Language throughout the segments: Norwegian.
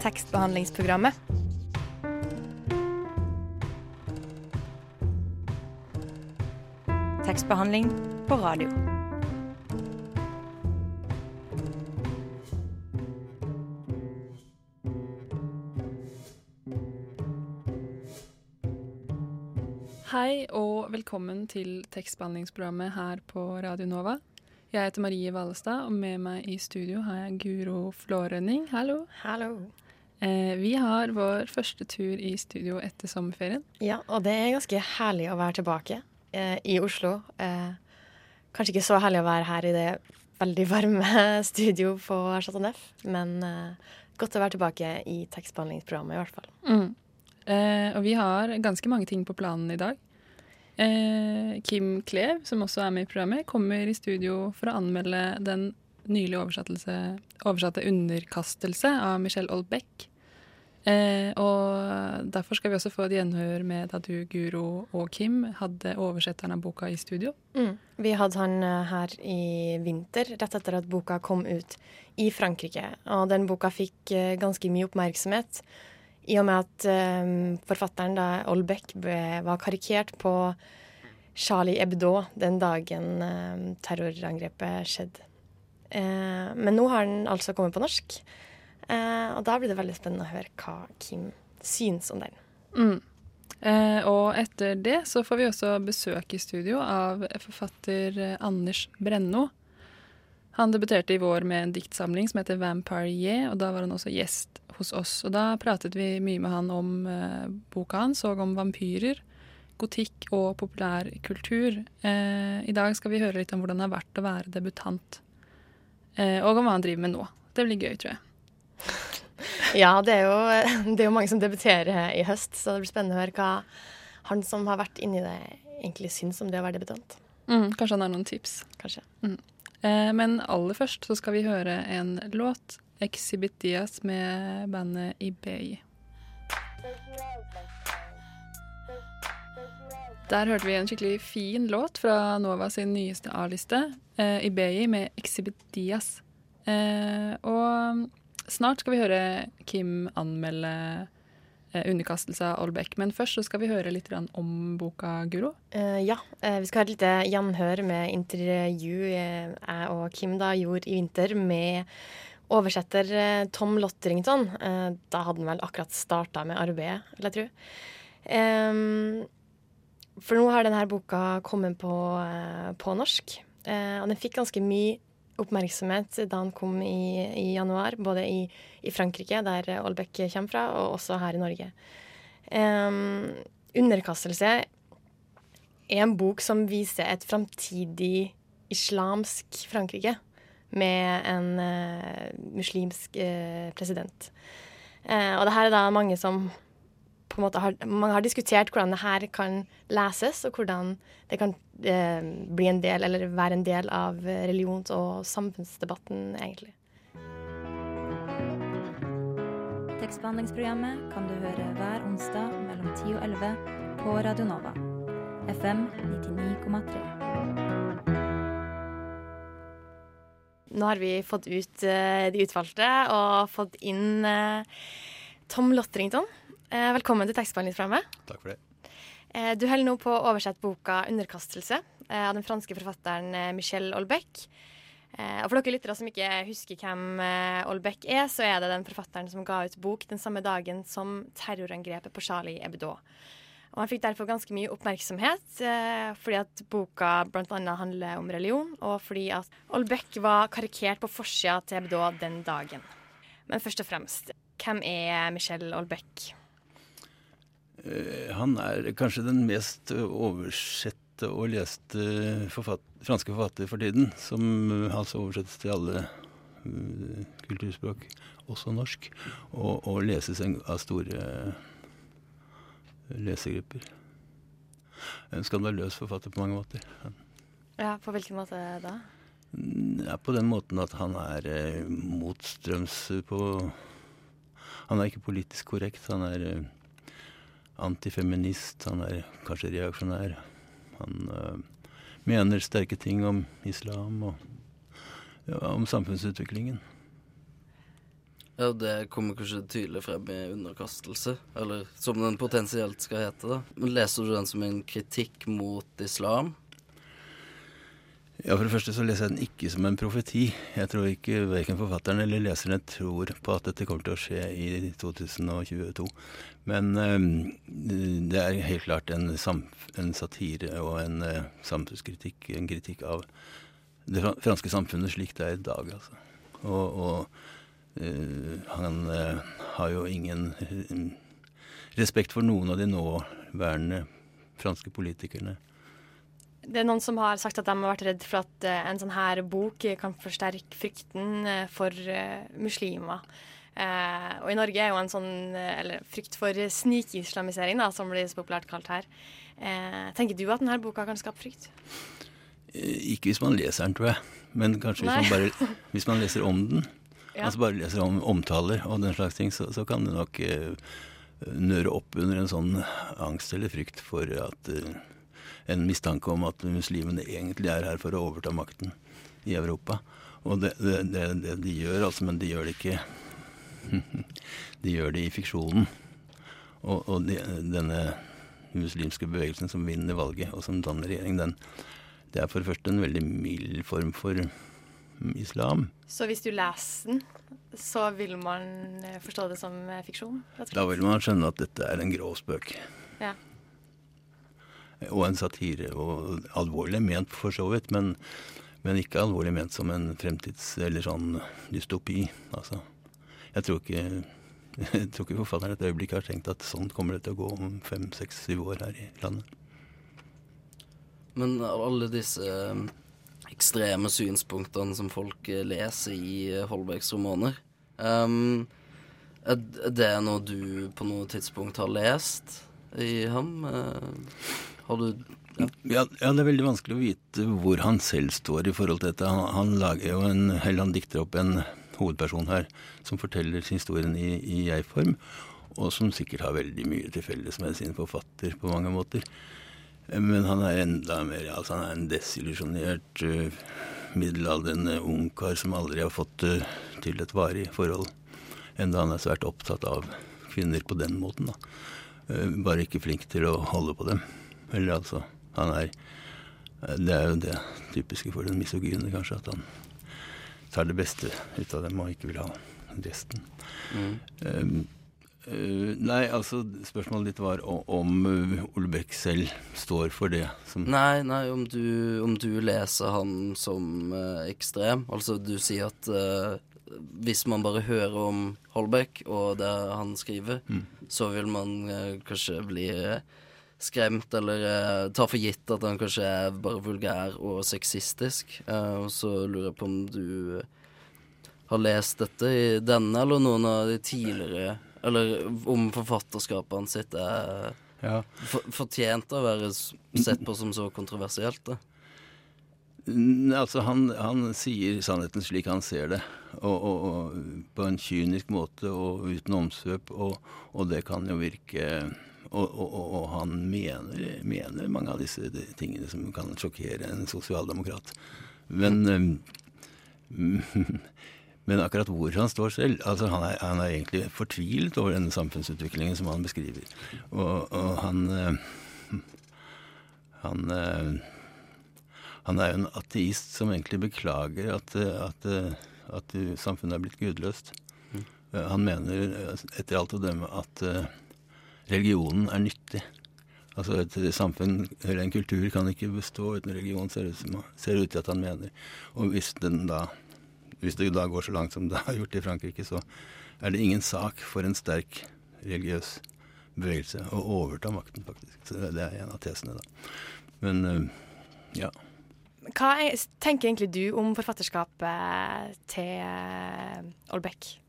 tekstbehandlingsprogrammet. Tekstbehandling på radio. Hei og velkommen til tekstbehandlingsprogrammet her på Radio Nova. Jeg heter Marie Vallestad, og med meg i studio har jeg Guro Flårønning. Hallo. Hallo. Eh, vi har vår første tur i studio etter sommerferien. Ja, og det er ganske herlig å være tilbake eh, i Oslo. Eh, kanskje ikke så herlig å være her i det veldig varme studio på Chateau Neuf, men eh, godt å være tilbake i tekstbehandlingsprogrammet i hvert fall. Mm. Eh, og vi har ganske mange ting på planen i dag. Eh, Kim Klev, som også er med i programmet, kommer i studio for å anmelde den nylig oversatte 'Underkastelse' av Michelle Olbeck. Eh, og derfor skal vi også få et gjenhør med da du, Guro og Kim hadde oversetteren av boka i studio. Mm. Vi hadde han eh, her i vinter, rett etter at boka kom ut i Frankrike. Og den boka fikk eh, ganske mye oppmerksomhet i og med at um, forfatteren, da, Olbeck, var karikert på Charlie Hebdo den dagen um, terrorangrepet skjedde. Uh, men nå har den altså kommet på norsk, eh, og da blir det veldig spennende å høre hva Kim syns om den. Mm. Eh, og etter det så får vi også besøk i studio av forfatter Anders Brenno. Han debuterte i vår med en diktsamling som heter Vampire Ye, og da var han også gjest hos oss. Og da pratet vi mye med han om eh, boka hans, og om vampyrer, gotikk og populærkultur. Eh, I dag skal vi høre litt om hvordan det har vært å være debutant, eh, og om hva han driver med nå. Det blir gøy, tror jeg. Ja, det er, jo, det er jo mange som debuterer i høst, så det blir spennende å høre hva han som har vært inni det, egentlig syns om det å være debutant. Mm, kanskje han har noen tips. Kanskje. Mm. Eh, men aller først så skal vi høre en låt. Exhibit Diaz med bandet Ibei. Der hørte vi en skikkelig fin låt fra Nova sin nyeste A-liste, eh, Ibei med Exhibit Diaz. Eh, og snart skal vi høre Kim anmelde eh, underkastelse av Olbeck. Men først så skal vi høre litt om boka, Guro. Uh, ja, uh, vi skal ha et lite gjenhør med intervju jeg og Kim da gjorde i vinter med oversetter Tom Lotterington. Da hadde han vel akkurat starta med arbeidet, vil jeg tro. For nå har denne boka kommet på, på norsk, og den fikk ganske mye oppmerksomhet da han kom i, i januar, både i, i, Frankrike, der Olbeck kommer fra, og også her i Norge. Um, 'Underkastelse' er en bok som viser et framtidig islamsk Frankrike med en uh, muslimsk uh, president. Uh, og det her er da mange som har, man har diskutert hvordan det her kan leses, og hvordan det kan eh, bli en del, eller være en del av religions- og samfunnsdebatten, egentlig. Tekstbehandlingsprogrammet kan du høre hver onsdag mellom 10 og 11 på Radio Nova. FM 99,3. Nå har vi fått ut uh, de utvalgte og fått inn uh, Tom Lotterington. Uh, velkommen til tekstbehandlingsprogrammet. Takk for det. Du holder nå på å oversette boka 'Underkastelse' av den franske forfatteren Michel Olbeck. Og for dere lyttere som ikke husker hvem Olbeck er, så er det den forfatteren som ga ut bok den samme dagen som terrorangrepet på Charlie Hebdo. Og han fikk derfor ganske mye oppmerksomhet, eh, fordi at boka bl.a. handler om religion, og fordi at Olbeck var karikert på forsida til Hebdo den dagen. Men først og fremst, hvem er Michel Olbeck? Uh, han er kanskje den mest oversette og leste forfatt franske forfatter for tiden, som uh, altså oversettes til alle uh, kulturspråk, også norsk, og, og leses av store lesegrupper. En skandaløs forfatter på mange måter. Ja, På hvilken måte da? Ja, På den måten at han er eh, motstrøms på Han er ikke politisk korrekt. Han er eh, antifeminist. Han er kanskje reaksjonær. Han uh, mener sterke ting om islam og ja, om samfunnsutviklingen. Ja, Det kommer kanskje tydelig frem i underkastelse, eller som den potensielt skal hete. da. Men Leser du den som en kritikk mot islam? Ja, For det første så leser jeg den ikke som en profeti. Jeg tror ikke verken forfatteren eller leserne tror på at dette kommer til å skje i 2022. Men øh, det er helt klart en, en satire og en uh, samfunnskritikk, en kritikk av det franske samfunnet slik det er i dag, altså. Og, og øh, han har jo ingen respekt for noen av de nåværende franske politikerne. Det er noen som har sagt at de har vært redd for at uh, en sånn her bok kan forsterke frykten uh, for uh, muslimer. og i Norge er jo en sånn eller frykt for snikislamisering, da, som blir så populært kalt her. tenker du at denne boka kan skape frykt? Ikke hvis man leser den, tror jeg. Men kanskje hvis man, bare, hvis man, leser om den. Ja. Altså bare leser om omtaler og den slags ting, så, så kan det nok nøre opp under en sånn angst eller frykt for at en mistanke om at muslimene egentlig er her for å overta makten i Europa. Og det, det, det, det de gjør, altså, men de gjør det ikke De gjør det i fiksjonen. Og, og de, denne muslimske bevegelsen som vinner valget, og som danner regjering, den, det er for det første en veldig mild form for islam. Så hvis du leser den, så vil man forstå det som fiksjon? Da vil man skjønne at dette er en grov spøk. Ja og en satire. Og alvorlig ment, for så vidt, men, men ikke alvorlig ment som en fremtids- eller sånn dystopi. Altså, jeg tror ikke jeg tror ikke forfatteren et øyeblikk har tenkt at sånn kommer det til å gå om fem, seks, syv år her i landet. Men alle disse eh, ekstreme synspunktene som folk eh, leser i Holbergs romaner um, Er det noe du på noe tidspunkt har lest i ham? Har du ja. Ja, ja. det er veldig vanskelig å vite hvor han selv står i forhold til dette. Han, han lager jo en, eller han dikter opp en hovedperson her som forteller historien i, i jeg-form, og som sikkert har veldig mye til felles med sin forfatter på mange måter. Men han er enda mer altså Han er en desillusjonert uh, middelaldrende ungkar som aldri har fått uh, til et varig forhold. Enda han er svært opptatt av kvinner på den måten. da. Uh, bare ikke flink til å holde på dem. Eller altså Han er Det er jo det typiske for den misogyne, kanskje, at han tar det beste ut av dem og ikke vil ha resten. Mm. Um, uh, nei, altså spørsmålet ditt var om uh, Ole Bech selv står for det som Nei, nei, om du, om du leser han som uh, ekstrem. Altså du sier at hvis man bare hører om Holbeck og det han skriver, mm. så vil man kanskje bli skremt eller uh, tar for gitt at han kanskje er bare vulgær og sexistisk. Uh, og så lurer jeg på om du har lest dette i denne eller noen av de tidligere Eller om forfatterskapet hans sitt er ja. for, fortjent å være sett på som så kontroversielt. da. Altså, han, han, sier sannheten slik han ser det, og, og, og på en kynisk måte og uten omsvøp, og, og det kan jo virke og, og, og, han mener, mener, mange av disse tingene som kan sjokkere en sosialdemokrat. Men, men akkurat hvor han står selv altså han, er, han er egentlig fortvilet over den samfunnsutviklingen som han beskriver. Og, og han han, han er jo en ateist som egentlig beklager at, at, at samfunnet er blitt gudløst. Mm. Han mener etter alt å dømme at religionen er nyttig. Altså Et samfunn eller en kultur kan ikke bestå uten religion, ser ut, til at han mener. Og hvis, da, hvis det da går så langt som det har gjort i Frankrike, så er det ingen sak for en sterk religiøs bevegelse å overta makten, faktisk. Så det er en av tesene, da. Men øh, ja. Hva er, tenker egentlig du om forfatterskapet til Olbeck?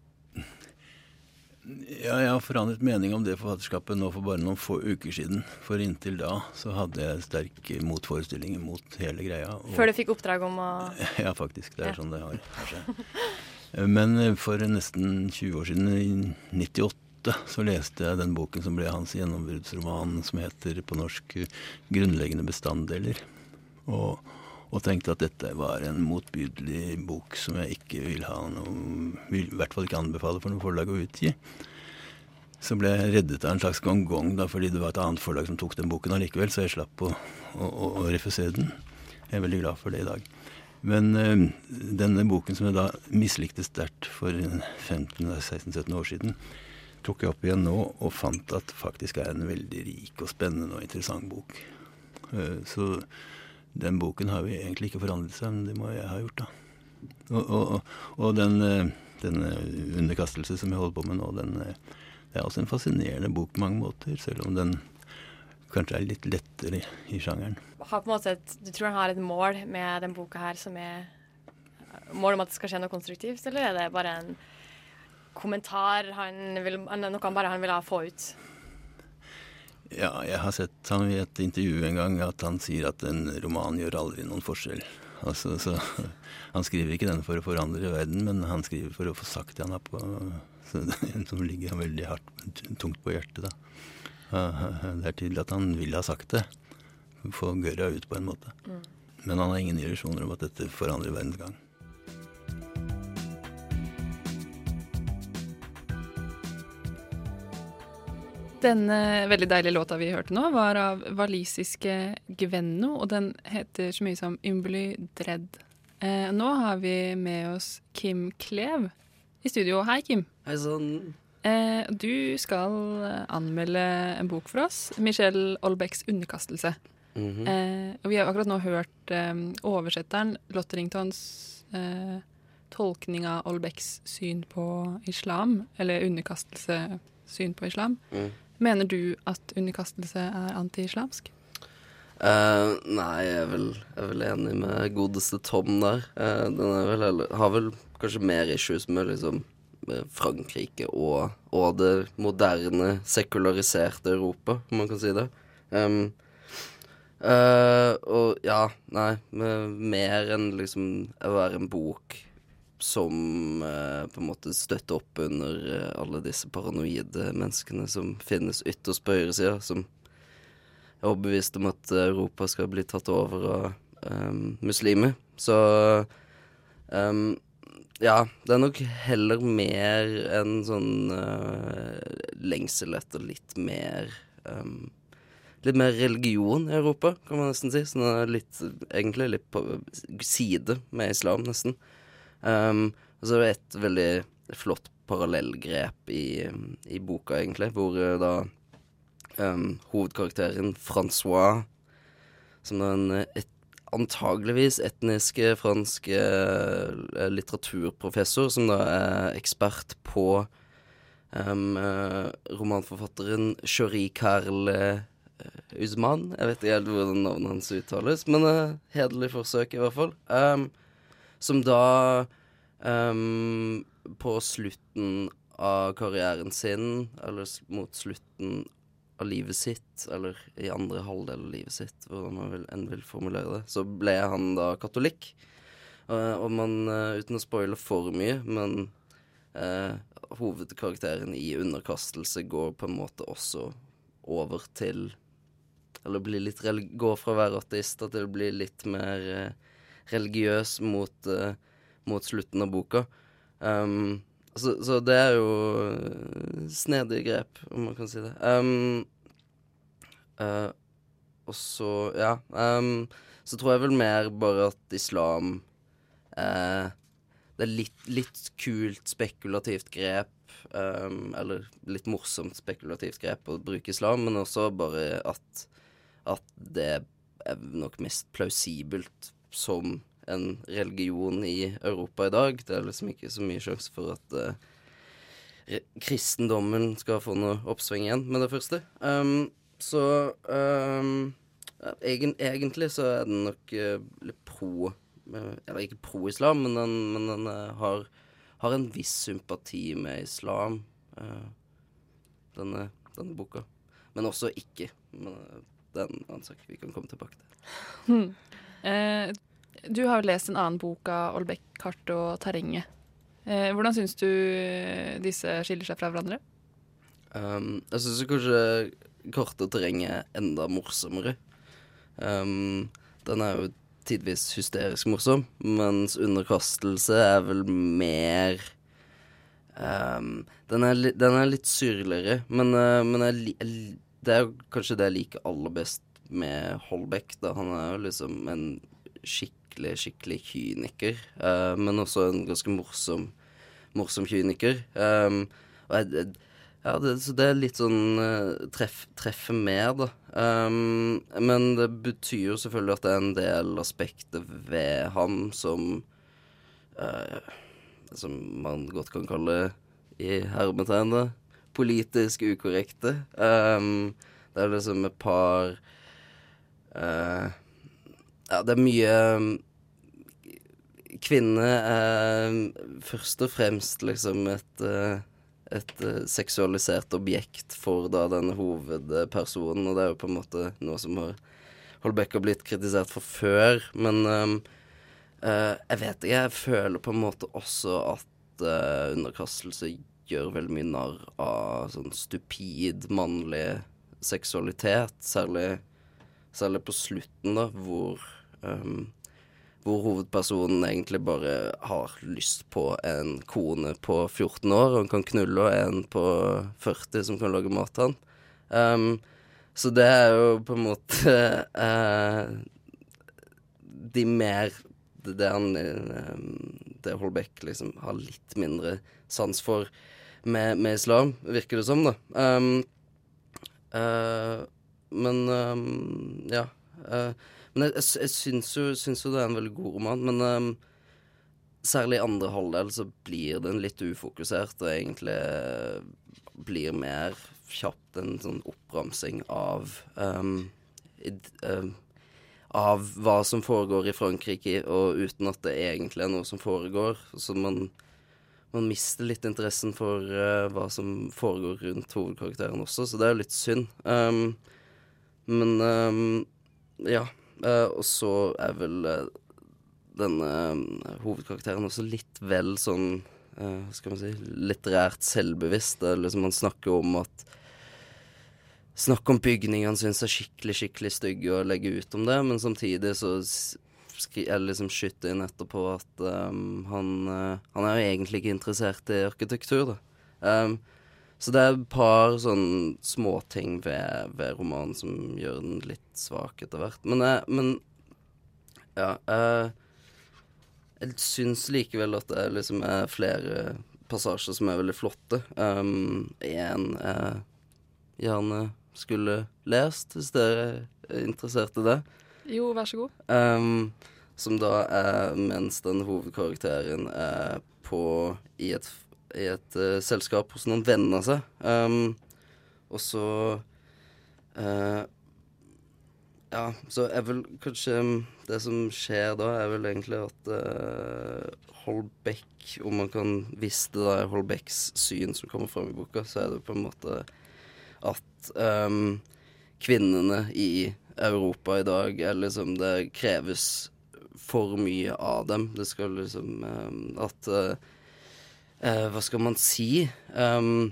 Ja, jeg har forandret mening om det forfatterskapet nå for bare noen få uker siden. For inntil da så hadde jeg sterk motforestilling mot hele greia. Før du fikk oppdrag om å Ja, faktisk. Det er ja. sånn det har seg. Men eh, for nesten 20 år siden, i 98, så leste jeg den boken som ble hans gjennombruddsroman, som heter på norsk 'Grunnleggende bestanddeler'. Og, og tenkte at dette var en motbydelig bok som jeg ikke vil ha noe vil i hvert fall ikke anbefale for noe forlag å utgi. Så ble jeg reddet av en slags gong-gong, da, fordi det var et annet forlag som tok den boken allikevel, så jeg slapp å, å, å refusere den. Jeg er veldig glad for det i dag. Men øh, denne boken som jeg da mislikte sterkt for 15-16-17 år siden, tok jeg opp igjen nå og fant at faktisk er en veldig rik og spennende og interessant bok. Uh, så den boken har jo egentlig ikke forandret seg, men det må jeg ha gjort, da. Og, og, og den, den, underkastelse som jeg holder på med nå, den, det er også en fascinerende bok på mange måter, selv om den kanskje er litt lettere i, sjangeren. Har på en måte et, du tror han har et mål med den boka her som er mål om at det skal skje noe konstruktivt, eller er det bare en kommentar han vil, noe han bare han vil ha få ut? Ja, jeg har sett han i et intervju en gang at han sier at en roman gjør aldri noen forskjell. Altså, så, han skriver ikke den for å forandre verden, men han skriver for å få sagt det han har på så det, Som ligger veldig hardt, tungt på hjertet, da. Det er tydelig at han vil ha sagt det. Få gørra ut, på en måte. Mm. Men han har ingen illusjoner om at dette forandrer verdens gang. Denne veldig deilige låta vi hørte nå, var av walisiske Gvenno, og den heter så mye som Ymbly Dredd. Eh, nå har vi med oss Kim Klev i studio. Hei, Kim. Hei sann. Eh, du skal anmelde en bok for oss. Michelle Olbecks 'Underkastelse'. Mm -hmm. eh, og vi har akkurat nå hørt eh, oversetteren Lotteringtons eh, tolkning av Olbecks syn på islam, eller underkastelse syn på islam. Mm. Mener du at underkastelse er anti-islamsk? Uh, nei, jeg er, vel, jeg er, vel, enig med godeste Tom der. Uh, den vel, har vel kanskje mer issues med liksom Frankrike og, og, det moderne, sekulariserte Europa, om man kan si det. Um, uh, og ja, nei, mer enn liksom å være en bok som eh, på en måte støtter opp under eh, alle disse paranoide menneskene som finnes ytterst på høyresida, som er overbevist om at Europa skal bli tatt over av um, muslimer. Så um, ja, det er nok heller mer en sånn uh, lengsel etter litt mer um, Litt mer religion i Europa, kan man nesten si. Sånn litt, egentlig litt på side med islam, nesten. Um, og så er det et veldig flott parallellgrep i, i boka, egentlig, hvor uh, da um, hovedkarakteren Francois, som er en et, antageligvis etnisk fransk uh, litteraturprofessor, som da er ekspert på um, romanforfatteren Cherie Carl Uzman. Jeg vet ikke helt hvordan navnet hans uttales, men uh, hederlig forsøk, i hvert fall. Um, som da um, på slutten av karrieren sin, eller mot slutten av livet sitt, eller i andre halvdel av livet sitt, hvordan man vil, enn vil formulere det, så ble han da katolikk. Uh, og man, uh, uten å spoile for mye, men uh, hovedkarakteren i underkastelse går på en måte også over til Eller litt går fra å være ateist til å bli litt mer religiøs mot, uh, mot slutten av boka. Um, så, så, det er jo snedige grep, om man kan si det. Um, uh, og så, ja um, Så tror jeg vel mer bare at islam uh, Det er litt, litt, kult spekulativt grep, um, eller litt morsomt spekulativt grep å bruke islam, men også bare at, at det er nok mest plausibelt som en religion i Europa i dag. Det er liksom ikke så mye sjanse for at uh, kristendommen skal få noe oppsving igjen med det første. Um, så um, egen, egentlig så er den nok uh, pro uh, Eller ikke pro-islam, men den, men den har, har, en viss sympati med islam, denne, denne, boka. Men også ikke. Men, det er en annen sak vi kan komme tilbake til. Eh, du har jo lest en annen bok av Olbek, 'Kart og terrenget'. Eh, hvordan syns du disse skiller seg fra hverandre? Um, jeg syns kanskje 'Kart og terrenget' er enda morsommere. Um, den er jo tidvis hysterisk morsom, mens underkastelse er vel mer um, den, er den, er litt syrligere, men, uh, men jeg, jeg, det er kanskje det jeg liker aller best med Holbeck. Da. Han er jo liksom en skikkelig, skikkelig kyniker, uh, men også en ganske morsom, morsom kyniker. Um, og jeg, ja, det, så det er litt sånn uh, treff, treffe med, da. Um, men det betyr jo selvfølgelig at det er en del aspekter ved ham som uh, Som man godt kan kalle i hermetegn, da. politisk ukorrekte. Um, det er liksom et par uh, Ja, det er mye Kvinne er først og fremst liksom et et uh, seksualisert objekt for da denne hovedpersonen, og det er jo på en måte noe som har Holbæk har blitt kritisert for før, men um, uh, jeg vet ikke, jeg føler på en måte også at uh, underkastelse gjør veldig mye narr av sånn stupid mannlig seksualitet, særlig, særlig på slutten, da, hvor um, hvor hovedpersonen egentlig bare har lyst på en kone på 14 år, og hun kan knulle, og en på 40 som kan lage mat til han. Um, så det er jo på en måte uh, De mer Det, han um, Det Holbeck liksom har litt mindre sans for med, med islam, virker det som, da. Um, uh, men ja. Uh, men jeg, jeg, jeg syns, jo, syns, jo, det er en veldig god roman. Men um, særlig i andre halvdel så blir den litt ufokusert, og egentlig uh, blir mer kjapt en sånn oppramsing av um, i, uh, Av hva som foregår i Frankrike, og uten at det egentlig er noe som foregår. Så man, man mister litt interessen for uh, hva som foregår rundt hovedkarakteren også, så det er jo litt synd. Um, men um, ja. Uh, og så er vel uh, denne uh, hovedkarakteren også litt vel sånn Hva skal man si litterært selvbevisst. Liksom han snakker om at Snakker om bygninger han syns er skikkelig, skikkelig stygge, og legge ut om det, men samtidig så jeg liksom skyter inn etterpå at um, han, han er jo egentlig ikke interessert i arkitektur, da. Um, så det er et par sånn småting ved, ved romanen som gjør den litt svak etter hvert. Men, jeg, men ja Eh, jeg syns likevel at det liksom er flere passasjer som er veldig flotte. Um, en jeg gjerne skulle lest, hvis dere er interessert i det. Jo, vær så god. Um, som da er mens den hovedkarakteren er på i et i et uh, selskap hos noen venner av seg. Um, og så uh, Ja, så er vel kanskje Det som skjer da, er vel egentlig at uh, Holbeck Om man kan Hvis det da er Holbecks syn som kommer fram i boka, så er det på en måte at um, kvinnene i Europa i dag er liksom Det kreves for mye av dem. Det skal liksom um, At uh, Hva skal man si? Um,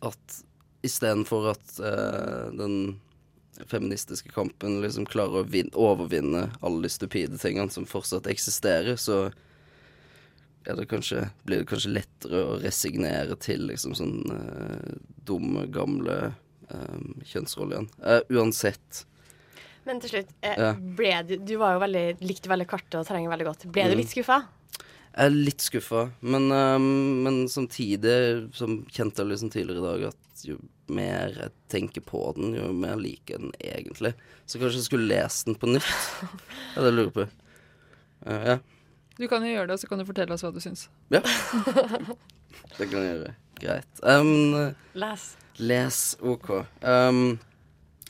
at istedenfor at eh, den feministiske kampen liksom klarer å vinne, overvinne alle de stupide tingene som fortsatt eksisterer, så det kanskje, blir det kanskje lettere å resignere til liksom sånn eh, dumme, gamle eh, kjønnsroller igjen. Eh, uansett. Men til slutt, eh, ble du Du var jo veldig, likte veldig kartet og terrenget veldig godt. Ble mm. du litt skuffa? Jeg er litt skuffa, men, um, men, samtidig, som kjente jeg liksom tidligere i dag, at jo mer jeg tenker på den, jo mer liker jeg den egentlig. Så kanskje jeg skulle lest den på nytt. Det er det jeg lurer på. Uh, ja. Du kan jo gjøre det, og så kan du fortelle oss hva du syns. Ja. det kan jeg gjøre. Greit. Um, les. Les. OK. Um,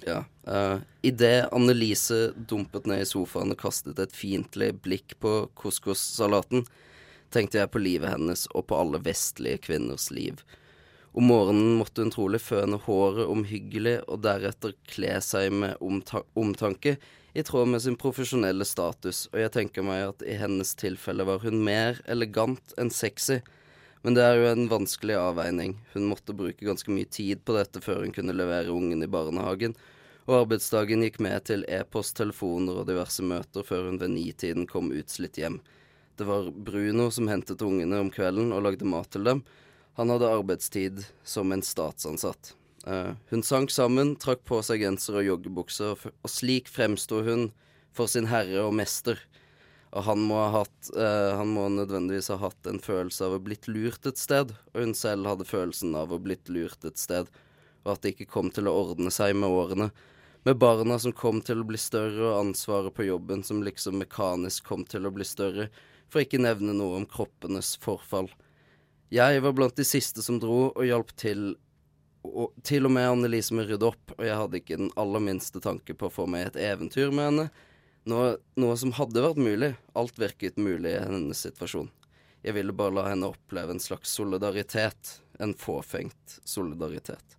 ja. Uh, Idet Annelise dumpet ned i sofaen og kastet et fiendtlig blikk på couscous-salaten, tenkte jeg på livet hennes og på alle vestlige kvinners liv. Om morgenen måtte hun trolig føne håret omhyggelig og deretter kle seg med omta omtanke, i tråd med sin profesjonelle status, og jeg tenker meg at i hennes tilfelle var hun mer elegant enn sexy. Men det er jo en vanskelig avveining. Hun måtte bruke ganske mye tid på dette før hun kunne levere ungen i barnehagen, og arbeidsdagen gikk med til e-post, telefoner og diverse møter før hun ved nitiden kom utslitt hjem. Det var Bruno som hentet ungene om kvelden og lagde mat til dem. Han hadde arbeidstid som en statsansatt. Uh, hun sank sammen, trakk på seg genser og joggebukser, og slik fremsto hun for sin herre og mester. Og han må, ha hatt, uh, han må nødvendigvis ha hatt en følelse av å blitt lurt et sted, og hun selv hadde følelsen av å blitt lurt et sted, og at det ikke kom til å ordne seg med årene. Med barna som kom til å bli større, og ansvaret på jobben som liksom mekanisk kom til å bli større, for ikke nevne noe om kroppenes forfall. Jeg var blant de siste som dro, og hjalp til og til og med Annelise med å rydde opp, og jeg hadde ikke den aller minste tanke på å få meg et eventyr med henne. Noe, noe, som hadde vært mulig. Alt virket mulig i hennes situasjon. Jeg ville bare la henne oppleve en slags solidaritet. En fåfengt solidaritet.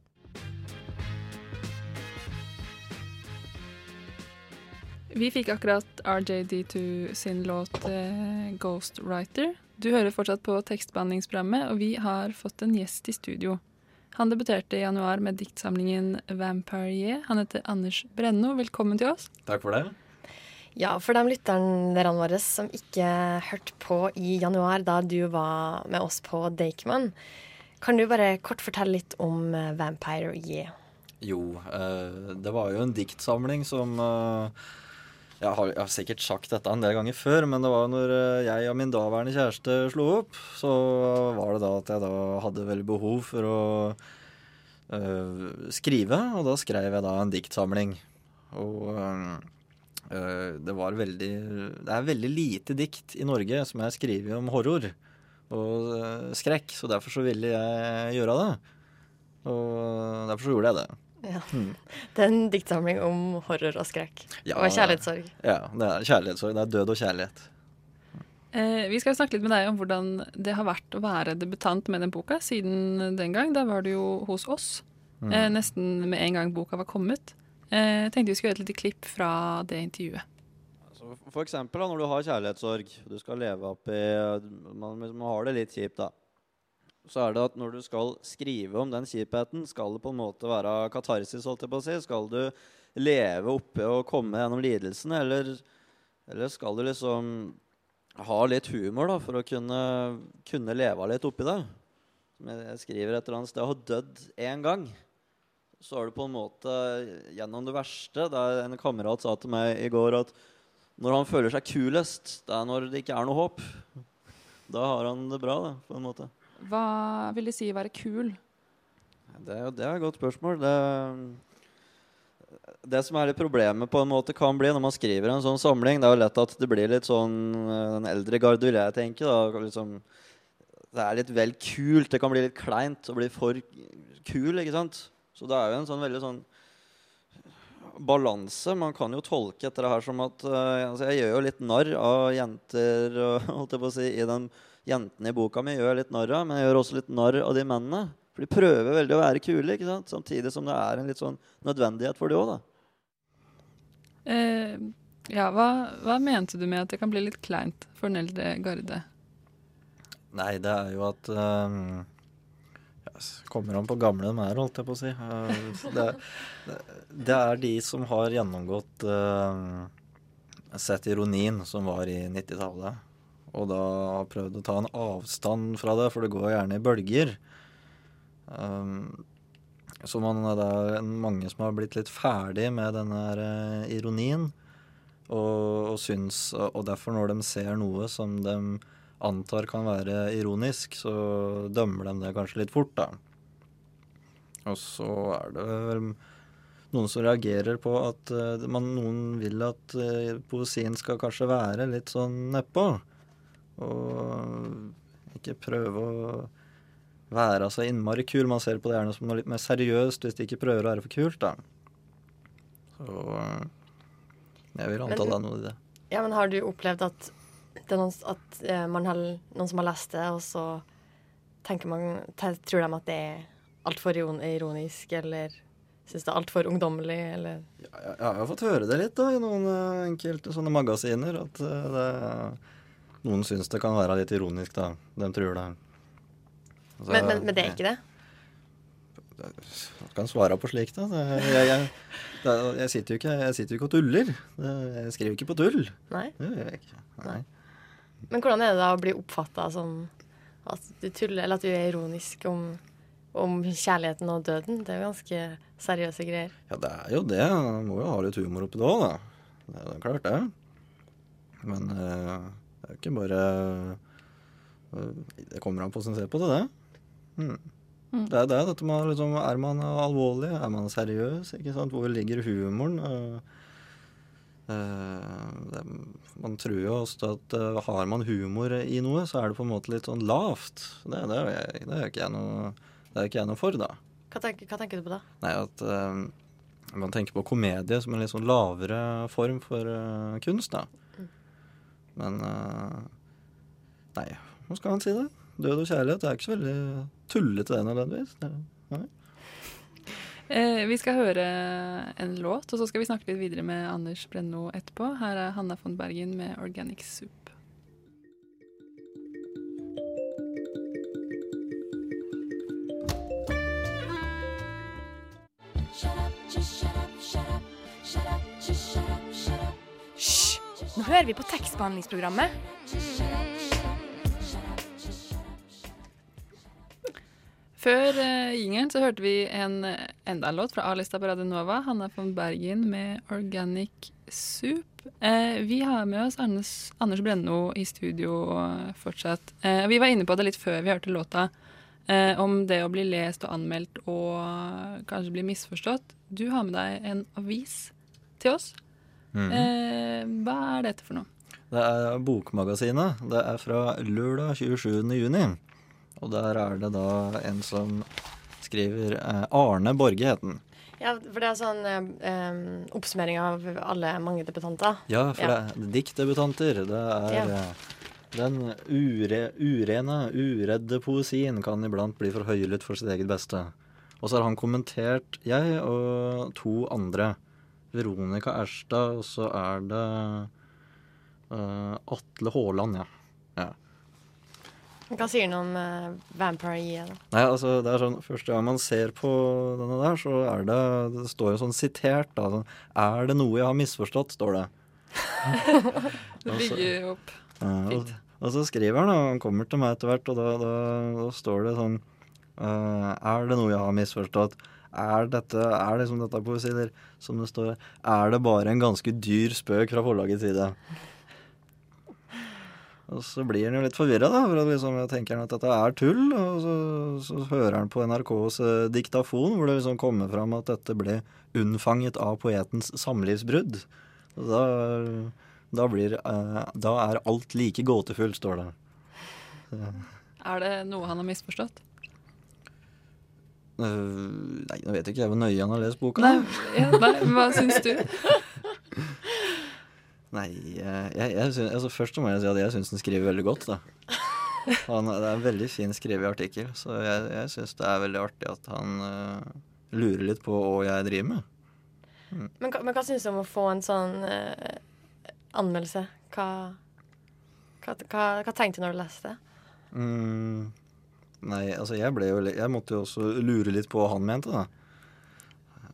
Vi fikk akkurat RJD2 sin låt eh, 'Ghostwriter'. Du hører fortsatt på tekstbehandlingsprogrammet, og vi har fått en gjest i studio. Han debuterte i januar med diktsamlingen 'Vampire'. Han heter Anders Brenno. Velkommen til oss. Takk for det. Ja, for de lytterne våre som ikke hørte på i januar, da du var med oss på Dakeman, kan du bare kort fortelle litt om eh, 'Vampire Yeah'? Jo, eh, det var jo en diktsamling som eh, jeg har, jeg har, sikkert sagt dette en del ganger før, men det var når eh, jeg og min daværende kjæreste slo opp, så var det da at jeg da hadde veldig behov for å øh, skrive, og da skrev jeg da en diktsamling. Og øh, det var veldig Det er veldig lite dikt i Norge som jeg skriver om horror og skrekk, så derfor så ville jeg gjøre det. Og derfor så gjorde jeg det. Ja. Mm. Det er en diktsamling om horror og skrekk. Ja, og kjærlighetssorg. Ja, det er kjærlighetssorg. Det er død og kjærlighet. Eh, vi skal snakke litt med deg om hvordan det har vært å være debutant med den boka siden den gang. Da var du jo hos oss mm. eh, nesten med en gang boka var kommet. Eh, jeg tenkte vi skulle gjøre et lite klipp fra det intervjuet. Altså, for eksempel da, når du har kjærlighetssorg, du skal leve oppi man, man har det litt kjipt, da så er det at når du skal skrive om den kjipheten, skal det på en måte være katarsis, holdt jeg på å si? Skal du leve oppe og komme gjennom lidelsen, eller, eller skal du liksom ha litt humor da, for å kunne, kunne leve litt oppi det? Som jeg skriver et eller annet sted, har dødd én gang. Så er du på en måte gjennom det verste. Der en kamerat sa til meg i går at når han føler seg kulest, det er når det ikke er noe håp. Da har han det bra, da, på en måte. Hva vil de si være kul? Det er, det er et godt spørsmål. Det, det, som er litt problemet på en måte kan bli når man skriver en sånn samling, det er jo lett at det blir litt sånn eh, den eldre garde, vil jeg tenke. Da, liksom, det er litt vel kult. Det kan bli litt kleint å bli for kul, ikke sant? Så det er jo en sånn veldig sånn balanse. Man kan jo tolke etter det her som at uh, altså Jeg gjør jo litt narr av jenter holdt jeg på å si, i den jentene i boka mi gjør litt narr av, men jeg gjør også litt narr av de mennene. For de prøver veldig å være kule, ikke sant? samtidig som det er en litt sånn nødvendighet for de òg, da. Eh, ja, hva, hva, mente du med at det kan bli litt kleint for den eldre garde? Nei, det er jo at um, Kommer an på gamle de er, holdt jeg på å si. Det, det, det, er de som har gjennomgått uh, Sett ironien som var i 90-tallet og da prøvd å ta en avstand fra det, for det går gjerne i bølger. Um, så man, det er mange som har blitt litt ferdig med denne uh, ironien. Og, og, syns, og derfor, når de ser noe som de antar kan være ironisk, så dømmer de det kanskje litt fort, da. Og så er det vel noen som reagerer på at uh, man, noen vil at uh, poesien skal kanskje være litt sånn nedpå. Og ikke prøve å være så innmari kul. Man ser på det gjerne som noe litt mer seriøst hvis de ikke prøver å være for kult, da. Så jeg vil anta det er noe i det. Ja, men har du opplevd at, noen, at uh, man har noen som har lest det, og så tenker man, tror de at det er altfor ironisk, eller syns det er altfor ungdommelig, eller ja, jeg, jeg har fått høre det litt da, i noen uh, enkelte sånne magasiner. At det noen syns det kan være litt ironisk, da. De tror det. Altså, men, men, men, det er ikke det? Man kan svare på slikt. da. Jeg, jeg, jeg, sitter jo ikke, jeg sitter jo ikke og tuller. Jeg skriver ikke på tull. Nei. Det gjør jeg ikke. Nei. Men hvordan er det da å bli oppfatta som at du tuller, eller at du er ironisk om, om kjærligheten og døden? Det er jo ganske seriøse greier. Ja, det er jo det. Man må jo ha litt humor oppi det òg, da. Det er jo klart, det. Men eh, det er jo ikke bare eh, Det kommer an på hvordan man ser på det, det. Mm. Det er det, dette med liksom Er man alvorlig? Er man seriøs? Ikke sant? Hvor ligger humoren? Uh, uh, det, man tror jo også at uh, har man humor i noe, så er det på en måte litt sånn lavt. Det, det, er, jeg, det er ikke jeg noe Det er ikke jeg noe for, da. Hva tenker, hva tenker du på da? Nei, at man tenker på komedie som en litt sånn lavere form for kunst, da. Men eh, Nei, hva skal man si, da? Død og kjærlighet det er ikke så veldig tullete, det nødvendigvis. Eh, vi skal høre en låt, og så skal vi snakke litt videre med Anders Brenno etterpå. Her er Hanna von Bergen med 'Organic Soup'. Hører vi på tekstbehandlingsprogrammet. Før uh, jingeren så hørte vi en, enda en låt fra A-lista på Radio Nova, Hanna von Bergen med 'Organic Soup'. Uh, vi har med oss Anders, Anders Brenno i studio uh, fortsatt. Uh, vi var inne på det litt før vi hørte låta, eh, om det å bli lest og anmeldt og kanskje bli misforstått. Du har med deg en avis til oss. Mhm. Eh, hva er dette for noe? Det er Bokmagasinet. Det er fra lørdag 27. juni. Og der er det da en som skriver eh, Arne Borge het den. Ja, for det er sånn eh, eh, oppsummering av alle mange debutanter. Ja, for Ja. det er diktdebutanter. Det er Ja. eh, den ure, urene, uredde poesien kan iblant bli for høylytt for sitt eget beste. Og så har han kommentert, jeg og to andre. Veronica Erstad, og så er det uh, Atle Haaland, ja. ja. Hva sier han om uh, Vampire Ye? da? Nei, altså det er sånn Første gang man ser på denne der, så er det Det står jo sånn sitert, da. Sånn, er det noe jeg har misforstått, står det. Det bygger opp. Ja, og, Fint. og så skriver han, og han kommer til meg etter hvert, og da, da, da står det sånn uh, Er det noe jeg har misforstått? Er dette er liksom dette poesi, eller som det står Er det bare en ganske dyr spøk fra forlagets side? Og så blir han jo litt forvirra, da. For liksom, tenker han at dette er tull. Og så, så hører han på NRKs eh, diktafon, hvor det liksom kommer fram at dette ble unnfanget av poetens samlivsbrudd. Og da, da blir eh, Da er alt like gåtefullt, står det. Er det noe han har misforstått? Eh, nei, nå vet ikke jeg hvor nøye han har lest boka. Nei, ja, nei men hva syns du? Nei, eh, jeg, jeg synes, altså Først må jeg si at jeg syns den skriver veldig godt. da. Han, det er en veldig fin skrevet artikkel, så jeg, jeg syns det er veldig artig at han uh, lurer litt på hva jeg driver med. Men, hva- men hva syns du om å få en sånn uh, anmeldelse? Hva, hva, hva, hva tenkte du når du leste det? Mm, nei, altså jeg ble jo Jeg måtte jo også lure litt på hva han mente, da.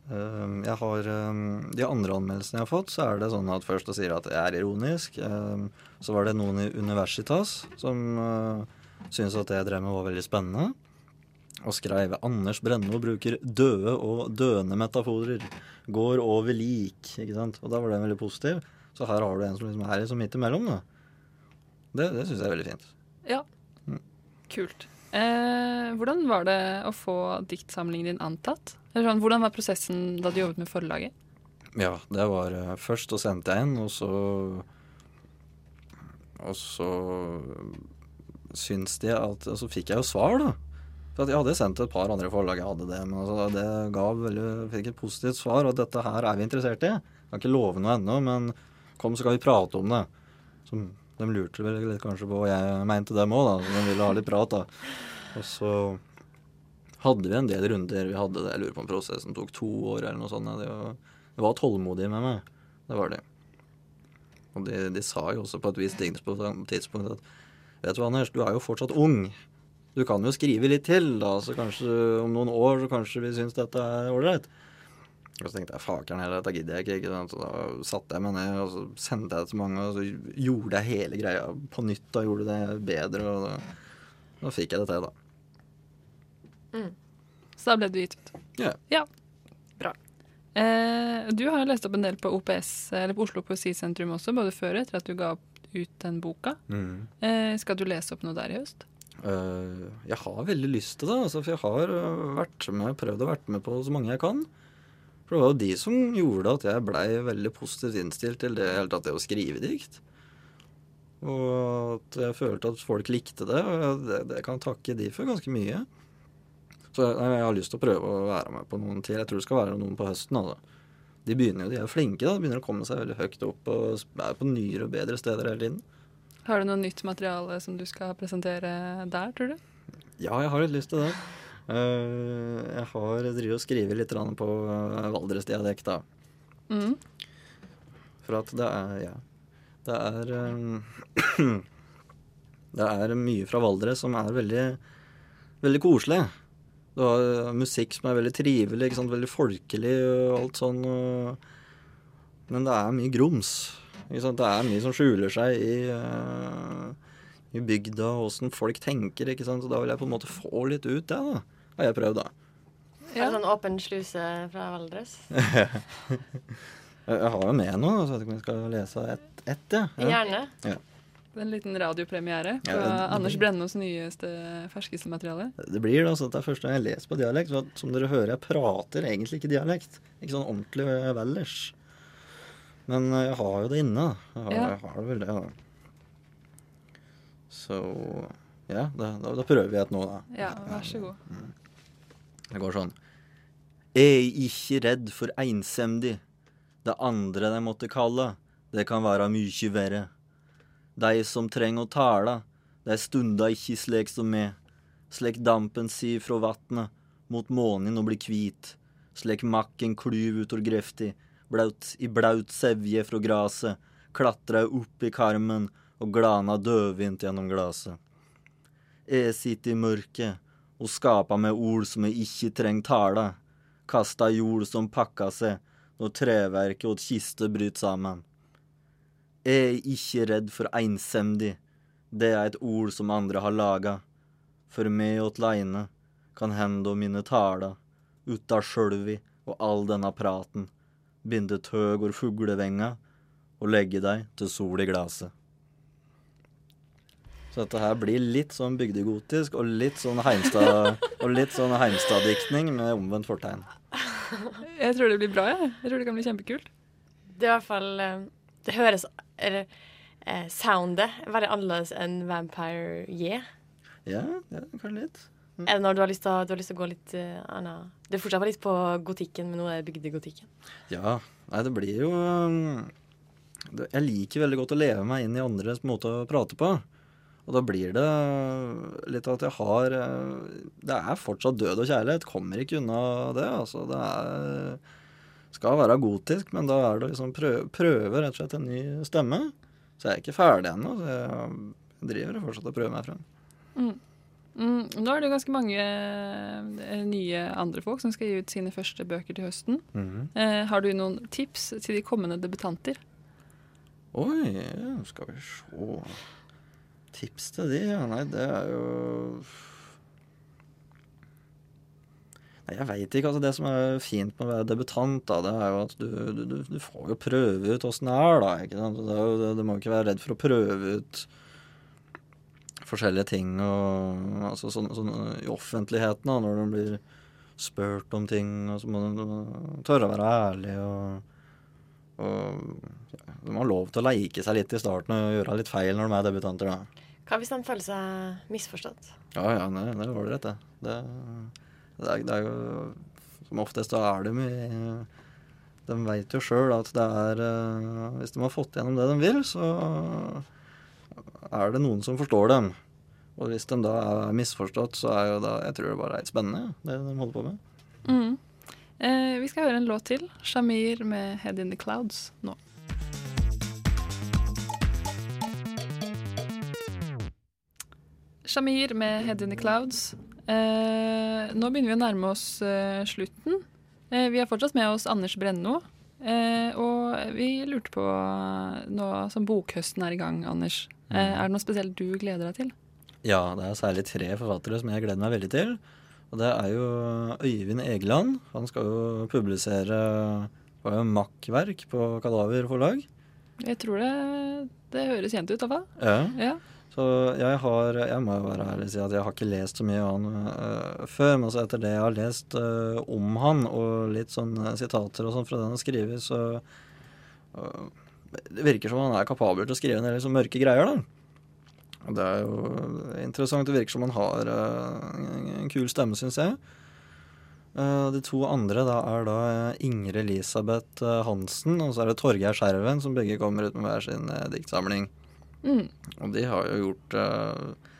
Um, jeg har um, De andre anmeldelsene jeg har fått, så er det sånn at først så sier at jeg er ironisk. Um, så var det noen i Universitas som uh, syntes at det jeg drev med var veldig spennende. Og skrev 'Anders Brenno bruker døde og døende metaforer'. Går over lik. ikke sant? Og da var den veldig positiv. Så her har du en som liksom er liksom midt imellom. da. Det, det syns jeg er veldig fint. Ja. Kult. Eh, hvordan var det å få diktsamlingen din antatt? Sånn, hvordan var prosessen da du jobbet med forlaget? Ja, det var eh, Først å sendte jeg inn, og så Og så syns de at Og så fikk jeg jo svar, da. For jeg hadde sendt et par andre forlag, jeg hadde det, men altså, det ga veldig Fikk et positivt svar, og dette her er vi interessert i. Jeg kan ikke love noe ennå, men kom, så skal vi prate om det. Som, de lurte vel litt kanskje på hva jeg mente dem òg, da. De ville ha litt prat, da. Og så hadde vi en del runder. Vi hadde det, jeg lurer på om prosessen tok to år eller noe sånt. Det var, de var tålmodige med meg. Det var de. Og de, de sa jo også på et visst tidspunkt at Vet du hva, Anders, du er jo fortsatt ung. Du kan jo skrive litt til, da, så kanskje om noen år så kanskje vi syns dette er ålreit. Og så tenkte jeg fakeren heller, dette gidder jeg ikke. Så da satte jeg meg ned og så sendte jeg det til mange, og så gjorde jeg hele greia på nytt og gjorde det bedre. Og da, da fikk jeg det til, da. Så da ble du gitt ut. Ja. Bra. Eh, du har jo lest opp en del på OPS, eller på Oslo Poesisentrum også, både før og etter at du ga ut den boka. Eh, skal du lese opp noe der i høst? Uh, jeg har veldig lyst til det, altså, for jeg har øh, vært med, prøvd å vært med på så mange jeg kan. For det var jo de som gjorde at jeg blei veldig positivt innstilt til det, hele tatt det å skrive dikt. Og at jeg følte at folk likte det. Og det, det kan takke de for ganske mye. Så jeg, jeg har lyst til å prøve å være med på noen til. Jeg tror det skal være noen på høsten. altså. De begynner jo, de er flinke. da, De begynner å komme seg veldig høyt opp og er på nyere og bedre steder hele tiden. Har du noe nytt materiale som du skal presentere der, tror du? Ja, jeg har litt lyst til det. Eh, jeg har driver og skriver litt på uh, Valdresdialekt, da. Mm. For at det er Ja. Det er eh, Det er mye fra Valdres som er veldig, veldig koselig. Du har eh, musikk som er veldig trivelig, ikke sant? veldig folkelig og alt sånn. Men det er mye grums. Ikke sant? Det er mye som skjuler seg i, eh, i bygda, og åssen folk tenker. ikke sant? Så da vil jeg på en måte få litt ut det, da. Har jeg prøvd, da. Ja. det sånn åpen sluse fra Valdres? Jeg, har jo med noe, så jeg vet ikke om jeg skal lese ett, et, ja. ja. Gjerne. En liten radiopremiere på Ja, det- Anders Brennås nyeste ferskeste materiale. Det blir det, altså. Det er første gang jeg leser på dialekt. Så at, som dere hører, jeg prater egentlig ikke dialekt. Ikke sånn ordentlig Valdres. Men eh, jeg har jo det inne. Jeg har, Ja. jeg har det vel det, da. Så ja, da, da, da prøver vi et nå, da. Ja, vær så god. Det går sånn. Er ikke redd for einsemdig. Det andre de måtte kalle, det kan være mykje verre. De som treng å tala, de stunda ikkje slik som meg. Slik dampen si fra vatnet, mot månen og blir kvit. Slik makken klyv utor grefti, blaut, i blaut sevje fra graset, klatra opp i karmen og glana dødvint gjennom glaset. Jeg sitter i mørket og skapa med ord som jeg ikke treng tala, kasta jord som pakka seg når treverket og kiste bryter sammen. Jeg er ikke redd for einsemdig, det er et ord som andre har laga. For meg åt leine kan henda mine tala, uta sjølvi og all denne praten, binde tøg og fuglevenga og legge deg til sol i glaset. Så dette her blir litt sånn bygdegotisk og litt sånn Heimstad og litt sånn Heimstad-diktning med omvendt fortegn. Jeg tror det blir bra, jeg. Jeg tror det kan bli kjempekult. Det er i hvert fall eh, Det høres Eller eh, soundet er veldig annerledes enn Vampire Yeah. Ja, ja kanskje litt. Er det når du har lyst til å, du har lyst til å gå litt uh, anna. Det er fortsatt litt på gotikken, men nå er det bygdegotikken. Ja. Nei, det blir jo um, det, Jeg liker veldig godt å leve meg inn i andres måte å prate på. Og da blir det litt at jeg har eh, Det er fortsatt død og kjærlighet. Kommer ikke unna det. Altså, det er Skal være gotisk, men da er det liksom prøve, prøve rett og slett en ny stemme. Så jeg er ikke ferdig ennå. Så jeg driver fortsatt og prøver meg frem. Mm, nå er det jo ganske mange eh, nye andre folk som skal gi ut sine første bøker til høsten. Eh, har du noen tips til de kommende debutanter? Oi, skal vi se Tips til de? Ja, nei, det er jo Nei, jeg veit ikke. altså Det som er fint med å være debutant, da, det er jo at du, du, du, får jo prøve ut åssen det er, da. ikke sant? Jo, du må ikke være redd for å prøve ut forskjellige ting og altså sånn, sånn i offentligheten, da, når du blir spurt om ting, og så må du, du tørre å være ærlig og og ja, de har lov til å leike seg litt i starten og gjøre litt feil når de er debutanter, da. Hva hvis de føler seg misforstått? Ja, ja, det, det er ålreit, det. Det, det, er, det er jo Som oftest så er de i De veit jo sjøl at det er eh, Hvis de har fått gjennom det de vil, så er det noen som forstår dem. Og hvis de da er misforstått, så er jo da Jeg tror det bare er spennende, det de holder på med. Mm. Eh, vi skal høre en låt til. Shamir med 'Head in the Clouds' nå. Shamir med 'Head in the Clouds'. Eh, nå begynner vi å nærme oss eh, slutten. Eh, vi har fortsatt med oss Anders Brenno. Eh, og vi lurte på, nå som bokhøsten er i gang, Anders, eh, er det noe spesielt du gleder deg til? Ja, det er særlig tre forfattere som jeg gleder meg veldig til. Og det er jo Øyvind Egeland. Han skal jo publisere hva er makkverk på Kadaver forlag. Jeg tror det, det høres kjent ut, i hvert fall. Ja. Ja. Så jeg har Jeg må jo være ærlig og si at jeg har ikke lest så mye av han uh, før. Men altså etter det jeg har lest uh, om han, og litt sånn øh, sitater og sånn fra det han skriver, så uh, Det virker som han er kapabel til å skrive en del liksom mørke greier, da. Og det er jo interessant. Det virker som han har en, kul stemme, syns jeg. Eh, de to andre da er da eh, Ingrid Elisabeth eh, Hansen og så er det Torgeir Skjerven, som begge kommer ut med hver sin eh, diktsamling. Mm. Og de har jo gjort eh,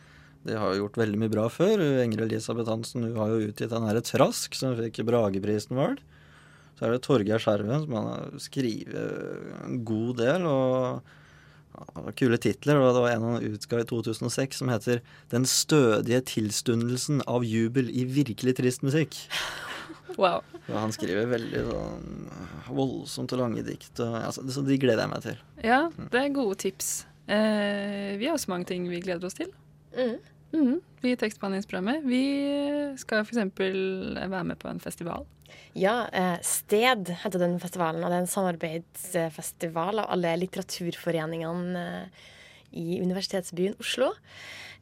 De har jo gjort veldig mye bra før. Enger Elisabeth Hansen hun har jo utgitt den herre Trask, som fikk Brageprisen vår. Så er det Torgeir Skjerven, som han har skrevet en god del. og ja, Kule titler. og Det var en han utga i 2006 som heter 'Den stødige tilstundelsen av jubel i virkelig trist musikk'. Wow. Og han skriver veldig sånn voldsomt og lange dikt. Og, altså, så de gleder jeg meg til. Ja, det er gode tips. Eh, vi har også mange ting vi gleder oss til. Mm. Mhm. Vi i tekstbehandlingsprogrammet vi skal f.eks. være med på en festival. Ja, eh, Sted heter den festivalen, og det er en samarbeidsfestival av alle litteraturforeningene eh, i universitetsbyen Oslo.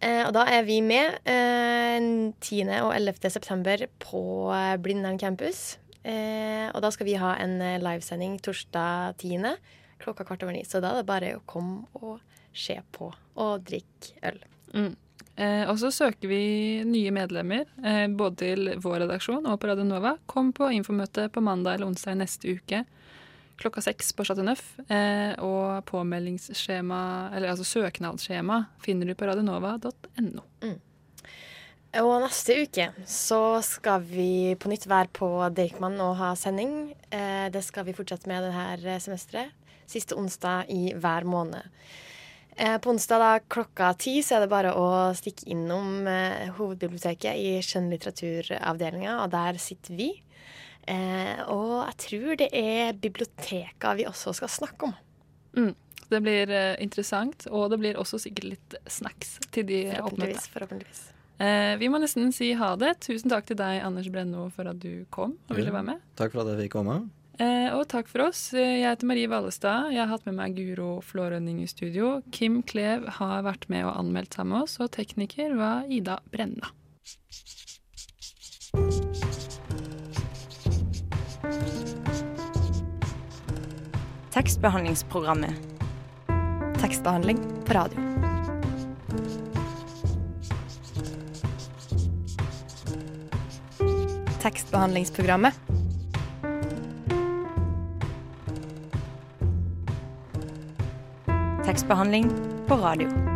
Eh, og da er vi med eh, 10. og 11. september på eh, Blindern campus. Eh, og da skal vi ha en eh, livesending torsdag 10. klokka kvart over ni. Så da er det bare å komme og se på og drikke øl. Mm. Eh, og så søker vi nye medlemmer, eh, både til vår redaksjon og på Radio Nova. Kom på infomøte på mandag eller onsdag neste uke klokka seks på Chateau Neuf. Eh, og påmeldingsskjema, eller altså søknadsskjema, finner du på radionova.no. Og neste uke så skal vi på nytt være på Deichman og ha sending. Eh, det skal vi fortsette med dette semesteret. Siste onsdag i hver måned. Eh, på onsdag da, klokka ti så er det bare å stikke innom eh, hovedbiblioteket i skjønnlitteraturavdelinga, og der sitter vi. Eh, og jeg tror det er biblioteka vi også skal snakke om. Mm. Det blir eh, interessant, og det blir også sikkert litt snacks til de. Forhåpentligvis. forhåpentligvis. Eh, vi må nesten si ha det. Tusen takk til deg, Anders Brenno, for at du kom og ville være med. Takk for at jeg fikk komme. Eh, og takk for oss. Eh, Jeg heter Marie Vallestad. Jeg har hatt med meg Guro Flårønning i studio. Kim Klev har vært med og anmeldt sammen med oss, og tekniker var Ida Brenna. Tekstbehandlingsprogrammet. Tekstbehandling på radio. Tekstbehandlingsprogrammet. Tekstbehandling på radio.